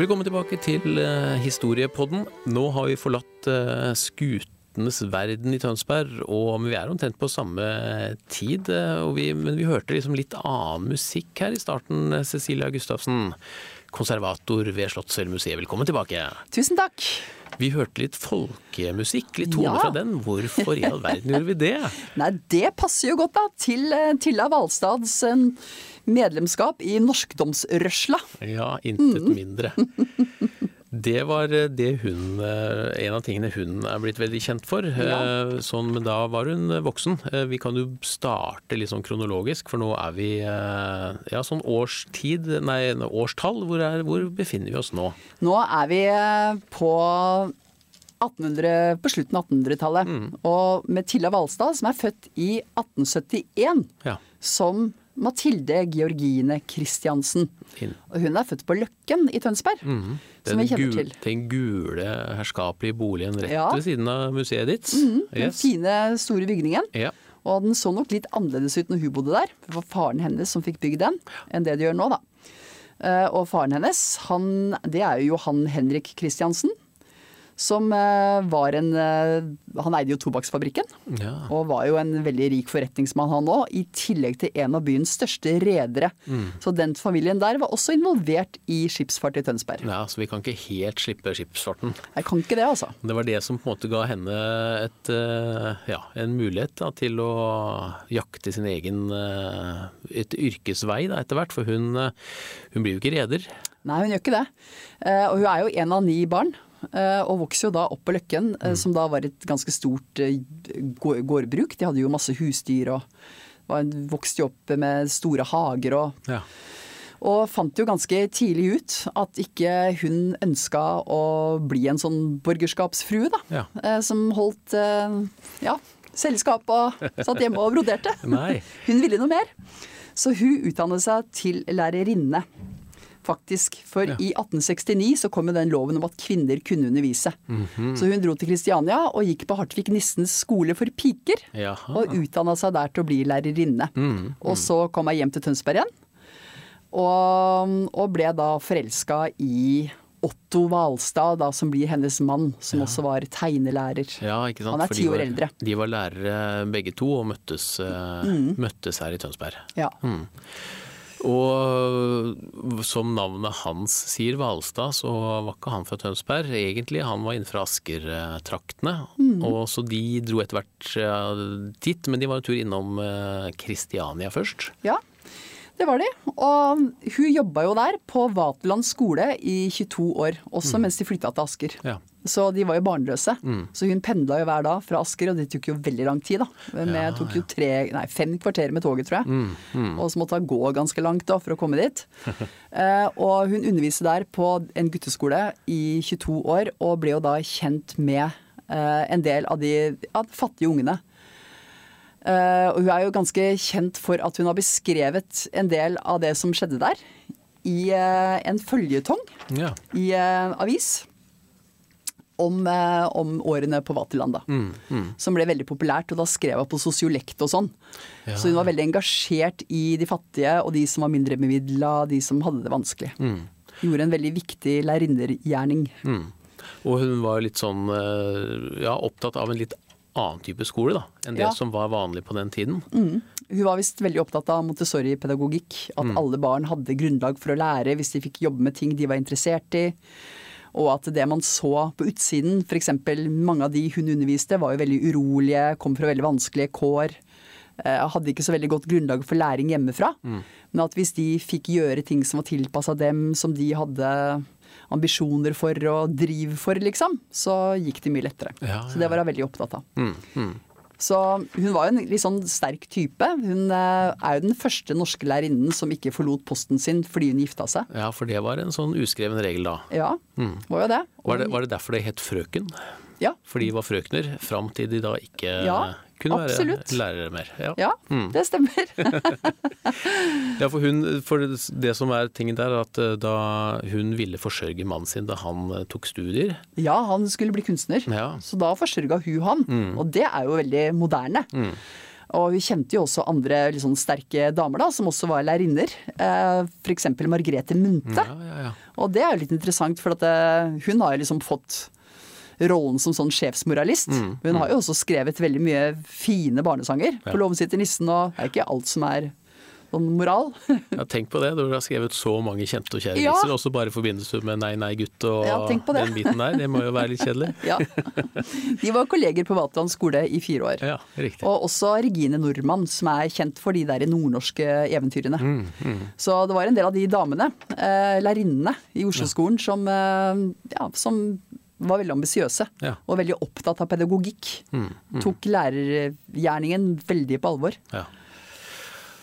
Velkommen tilbake til eh, historiepodden. Nå har vi forlatt eh, skutenes verden i Tønsberg, og vi er omtrent på samme tid. eh, og vi, men vi hørte liksom litt annen musikk her i starten, Cecilia Gustavsen. Konservator ved Slottsfjellmuseet, velkommen tilbake. Tusen takk. Vi hørte litt folkemusikk, litt toner Ja. fra den. Hvorfor i all verden gjorde vi det? Nei, det passer jo godt da til Tilla Hvalstads medlemskap i norskdomsrørsla. Ja, intet mindre. Det var eh, det hun, eh, en av tingene hun er blitt veldig kjent for. Ja. Eh, Sånn, men da var hun voksen. Vi kan jo starte litt sånn kronologisk, for nå er vi ja, sånn årstid, nei, årstall. Hvor, er, hvor befinner vi oss nå? Nå er vi på 1800, på slutten av 1800-tallet. Og med Tilla Valstad, som er født i 1871 Ja. som Mathilde Georgine Christiansen. Og hun er født på Løkken i Tønsberg, som Den, vi kjenner til. den gule, herskapelige boligen rett Ja. ved siden av museet ditt. Den Yes. fine, store bygningen. Ja. Og den så nok litt annerledes ut når hun bodde der. Det var faren hennes som fikk bygd den, enn det de gjør nå, da. Eh, Og faren hennes, han, det er jo Johan Henrik Christiansen. Som eh, var en eh, Han eide jo tobakksfabrikken. Ja. Og var jo en veldig rik forretningsmann han òg, i tillegg til en av byens største redere. Så den familien der var også involvert i skipsfart i Tønsberg. ja, så vi kan ikke helt slippe skipsfarten. Jeg kan ikke det, altså. Det var det som på en måte ga henne et, eh, ja, en mulighet da, til å jakte sin egen et yrkesvei da, etter hvert. For hun, hun blir jo ikke reder. Nei, hun gjør ikke det. Og hun er jo en av ni barn. Eh, Og vokser jo da opp på Løkken, mm. som da var et ganske stort eh, gårdbruk. De hadde jo masse husdyr og vokste jo opp med store hager og Ja. Og fant jo ganske tidlig ut at ikke hun ønska å bli en sånn borgerskapsfrue, da. Ja. Eh, Som holdt eh, ja, selskap og satt hjemme og broderte. Hun ville noe mer. Så hun utdannet seg til lærerinne, faktisk. For i 1869 så kom jo den loven om at kvinner kunne undervise. Mhm. Så hun dro til Kristiania og gikk på Hartvig Nissens skole for piker. Jaha. Og utdanna seg der til å bli lærerinne. Mm, Og så kom jeg hjem til Tønsberg igjen. Og, og ble da forelska i Otto Hvalstad, da, som blir hennes mann, som også var tegnelærer. Ja, ikke sant? Han er ti år eldre. De var lærere begge to og møttes, eh, Mm. møttes her i Tønsberg. Ja. Og som navnet hans sier, Hvalstad, så var ikke han fra Tønsberg. Egentlig, han var innenfor Asker-traktene. Mm. Og så de dro etter hvert dit, men de var en tur innom eh, Kristiania først. Ja, det var de. Og hun jobba jo der på Vaterland skole i 22 år, også mens de flytta til Asker. Ja. Så de var jo barnløse. Mm. Så hun pendla jo hver dag fra Asker, og det tok jo veldig lang tid, da. Men Ja, tok jo tre, nei, fem kvarter med toget, tror jeg. Mm, Og så måtte hun gå ganske langt da for å komme dit. eh, og hun underviste der på en gutteskole i 22 år, og ble jo da kjent med eh, en del av de ja, fattige ungene. Eh, og hun er jo ganske kjent for at hun har beskrevet en del av det som skjedde der, i uh, en føljetong Ja. i uh, avis. Om, om årene på Vaterland, da. Mm, Som ble veldig populært, og da skrev hun på sosiolekt og sånn. Ja. Så hun var veldig engasjert i de fattige og de som var mindre bemidla, de som hadde det vanskelig. Mm. Gjorde en veldig viktig lærerinnergjerning. Og hun var litt sånn ja, opptatt av en litt annen type skole da, enn det Ja. som var vanlig på den tiden. Hun var visst veldig opptatt av Montessori-pedagogikk. At alle barn hadde grunnlag for å lære hvis de fikk jobbe med ting de var interessert i. Og at det man så på utsiden, f.eks. mange av de hun underviste, var jo veldig urolige, kom fra veldig vanskelige kår. eh, hadde ikke så veldig godt grunnlag for læring hjemmefra. Men at hvis de fikk gjøre ting som var tilpassa dem, som de hadde ambisjoner for og driv for, liksom, så gikk det mye lettere. Ja, Så det var hun veldig opptatt av. Så hun var jo en litt sånn sterk type. Hun eh, er jo den første norske lærerinnen som ikke forlot posten sin fordi hun gifta seg. Ja, for det var en sånn uskreven regel da. Ja, var jo det. Var det, var det derfor det het frøken? Ja. For de var frøkner fram til de da ikke Ja, kunne absolutt. være lærere mer. Ja. Ja, det stemmer. Ja, for, hun, for det som er tingen der, er at eh, da hun ville forsørge mannen sin da han eh, tok studier Ja, han skulle bli kunstner, Ja. så da forsørga hun han. Og det er jo veldig moderne. Og vi kjente jo også andre sånn sterke damer da, som også var lærerinner. Eh, F.eks. Margrethe Munthe. Ja, ja, ja. Og det er jo litt interessant, for at hun har jo liksom fått rollen som sånn sjefsmoralist. Hun har jo også skrevet veldig mye fine barnesanger på 'Låven sitter nissen', og det er ikke alt som er sånn moral. ja, tenk på det, du har skrevet så mange kjente og kjære Ja. vitser, også bare i forbindelse med Nei, nei, gutt og Ja, tenk på det. den biten der. Det må jo være litt kjedelig. ja. De var kolleger på Vatland skole i fire år. Ja, riktig. Og også Regine Nordmann, som er kjent for de der nordnorske eventyrene. Mm, Så det var en del av de damene, eh, lærerinnene i Oslo-skolen, som, eh, ja, som var veldig ambisiøse. Ja. Og veldig opptatt av pedagogikk. Tok lærergjerningen veldig på alvor. Ja.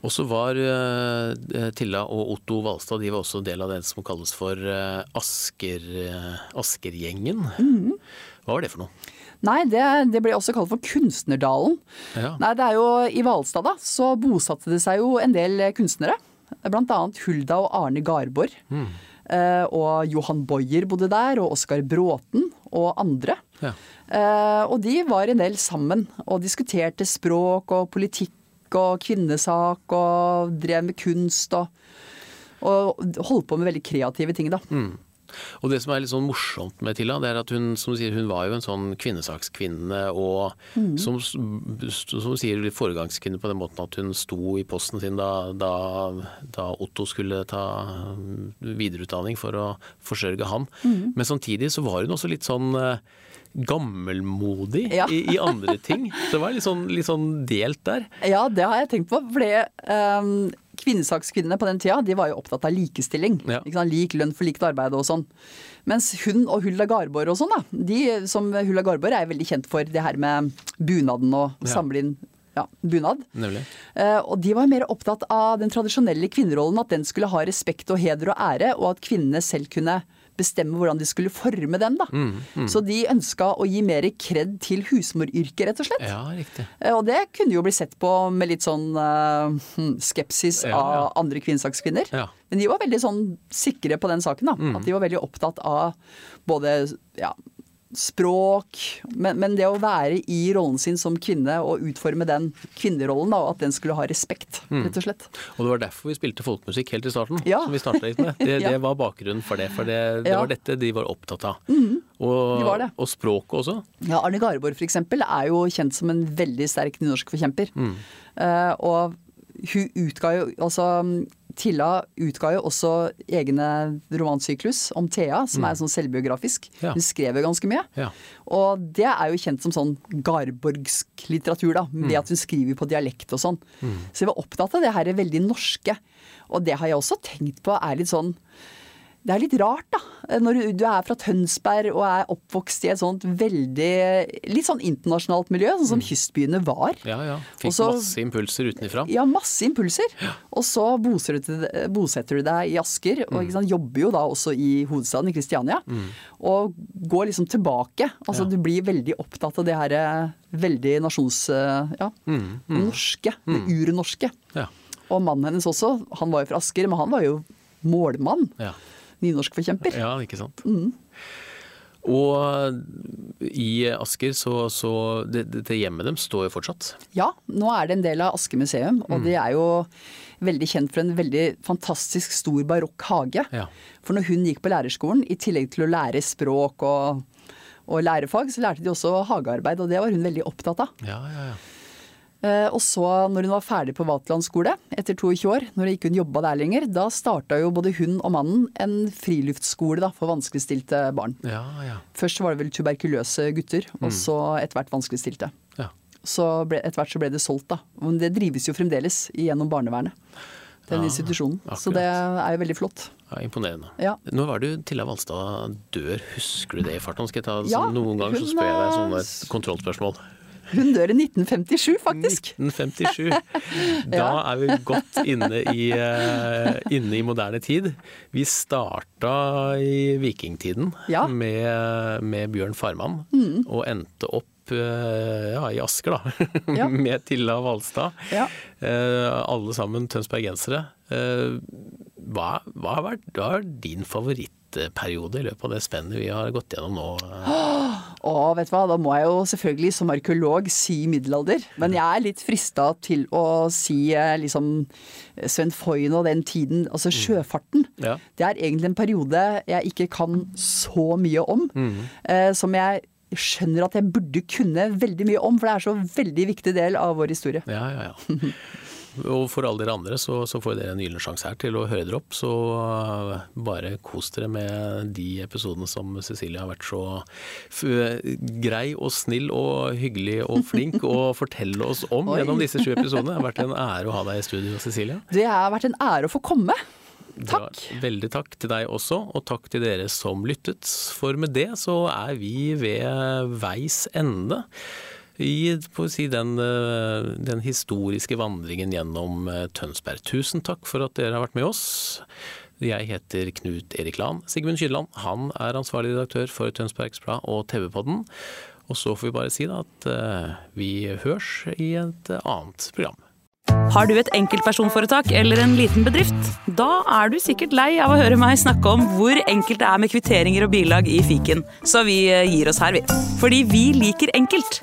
Og så var uh, Tilla og Otto Valstad de var også del av det som kalles for uh, Asker, Uh, Askergjengen. mm. Hva var det for noe? Nei, det, det ble også kalt for Kunstnerdalen. Ja. Nei, det er jo I Hvalstad da, så bosatte det seg jo en del kunstnere. Blant annet Hulda og Arne Garborg. Eh, og Johan Boyer bodde der, og Oskar Bråten og andre. Ja. Eh, og de var en del sammen og diskuterte språk og politikk og kvinnesak og drev med kunst og, og holdt på med veldig kreative ting, da. Og det som er litt sånn morsomt med Tilla, det er at hun som du sier, hun var jo en sånn kvinnesakskvinne og Mm. som, som du sier litt foregangskvinne på den måten at hun sto i posten sin da, da, da Otto skulle ta mm, videreutdanning for å forsørge ham. Mm. Men samtidig så var hun også litt sånn eh, gammelmodig Ja. i, i andre ting. Så det var litt sånn, litt sånn delt der. Ja, det har jeg tenkt på. Fordi um, kvinnesakskvinnene på den tida de var jo opptatt av likestilling. Ja. Lik lønn for likt arbeid og sånn. Mens hun og Hulda Garborg og sånn, da. De, som Hulda Garborg er veldig kjent for det her med bunaden og Ja. samle inn ja, bunad. Eh, og de var mer opptatt av den tradisjonelle kvinnerollen, at den skulle ha respekt og heder og ære, og at kvinnene selv kunne bestemme hvordan de skulle forme dem. da. Mm, Så de ønska å gi mer kred til husmoryrket, rett og slett. Ja, riktig. Eh, Og det kunne jo bli sett på med litt sånn hm, skepsis Ja, ja. av andre kvinnesakskvinner. Ja. Men de var veldig sånn sikre på den saken. da. At de var veldig opptatt av både ja, språk, men, men det å være i rollen sin som kvinne og utforme den kvinnerollen, da, at den skulle ha respekt, rett og slett. Og det var derfor vi spilte folkemusikk helt i starten, Ja. som vi starta litt med. Det, det var bakgrunnen for det, for det, det Ja. var dette de var opptatt av. og, de og språket også. Ja, Arne Garborg eksempel er jo kjent som en veldig sterk nynorskforkjemper. Eh, og hun utga jo altså Tilla utga jo også egne romansyklus om Thea, som er sånn selvbiografisk. Ja. Hun skrev jo ganske mye. Ja. Og det er jo kjent som sånn garborgsk litteratur, da. Ved at hun skriver på dialekt og sånn. Så jeg var opptatt av det her veldig norske. Og det har jeg også tenkt på er litt sånn det er litt rart, da. Når du- er fra Tønsberg og er oppvokst i et sånt veldig Litt sånn internasjonalt miljø, sånn som kystbyene var. Ja, ja. Fikk Også, masse impulser utenfra. Ja, masse impulser. Og så bosetter du, deg i Asker, og ikke sant, jobber jo da også i hovedstaden, i Kristiania. Og går liksom tilbake. Altså Ja. du blir veldig opptatt av det her eh, veldig nasjons... eh, Ja, norske. Det urnorske. Ja. Og mannen hennes også, han var jo fra Asker, men han var jo målmann. Ja. Nynorskforkjemper. ja, ikke sant. Mm. Og i Asker så, så det, det hjemmet dem står jo fortsatt. Ja, nå er det en del av Asker museum, og de er jo veldig kjent for en veldig fantastisk stor barokk hage. Ja. For når hun gikk på lærerskolen, i tillegg til å lære språk og, og lærefag, så lærte de også hagearbeid, og det var hun veldig opptatt av. Ja, ja, ja. Eh, og så, når hun var ferdig på Vaterland skole, etter 22 år, når ikke hun jobba der lenger, da starta jo både hun og mannen en friluftsskole da, for vanskeligstilte barn. ja, ja. Først var det vel tuberkuløse gutter, og så etter hvert vanskeligstilte. ja. Så ble, etter hvert så ble det solgt, da. Men det drives jo fremdeles gjennom barnevernet. Den Ja, institusjonen. Så det er jo veldig flott. Ja, imponerende. Ja. Når var det Tilla Valstad dør, husker du det i farten? Skal jeg ta, Ja, sånn, noen ganger så spør jeg deg sånne et kontrollspørsmål. Hun dør i 1957, faktisk. 1957. Da er vi godt inne i, eh, inne i moderne tid. Vi starta i vikingtiden Ja. med, med Bjørn Farmann, og endte opp eh, ja, i Asker, da, Ja. med Tilla Valstad. Ja. Eh, alle sammen tønsbergensere. Hva, hva, har vært, din favorittperiode i løpet av det spennet vi har gått gjennom nå? Og vet du hva, da må jeg jo selvfølgelig som arkeolog si middelalder. Men jeg er litt frista til å si eh, liksom Sven Foyn og den tiden, altså sjøfarten. Ja. Det er egentlig en periode jeg ikke kan så mye om. Eh, som jeg skjønner at jeg burde kunne veldig mye om, for det er så veldig viktig del av vår historie. Ja, ja, ja. Og for alle dere andre så, så får dere en gyllen sjanse her til å høre dere opp. Så uh, bare kos dere med de episodene som Cecilie har vært så grei og snill og hyggelig og flink å fortelle oss om Oi. gjennom disse sju episodene. Det har vært en ære å ha deg i studio, Cecilie. Det har vært en ære å få komme. Takk. Bra. Veldig takk til deg også, og takk til dere som lyttet. For med det så er vi ved veis ende. I si, den, eh, den historiske vandringen gjennom eh, Tønsberg. Tusen takk for at dere har vært med oss. Jeg heter Knut Erik Lahn. Sigmund Kydland han er ansvarlig redaktør for Tønsbergs Blad og TV-podden. Og så får vi bare si da at eh, vi hørs i et annet program. Har du et enkeltpersonforetak eller en liten bedrift? Da er du sikkert lei av å høre meg snakke om hvor enkelt det er med kvitteringer og bilag i fiken, så vi gir oss her, vi. Fordi vi liker enkelt.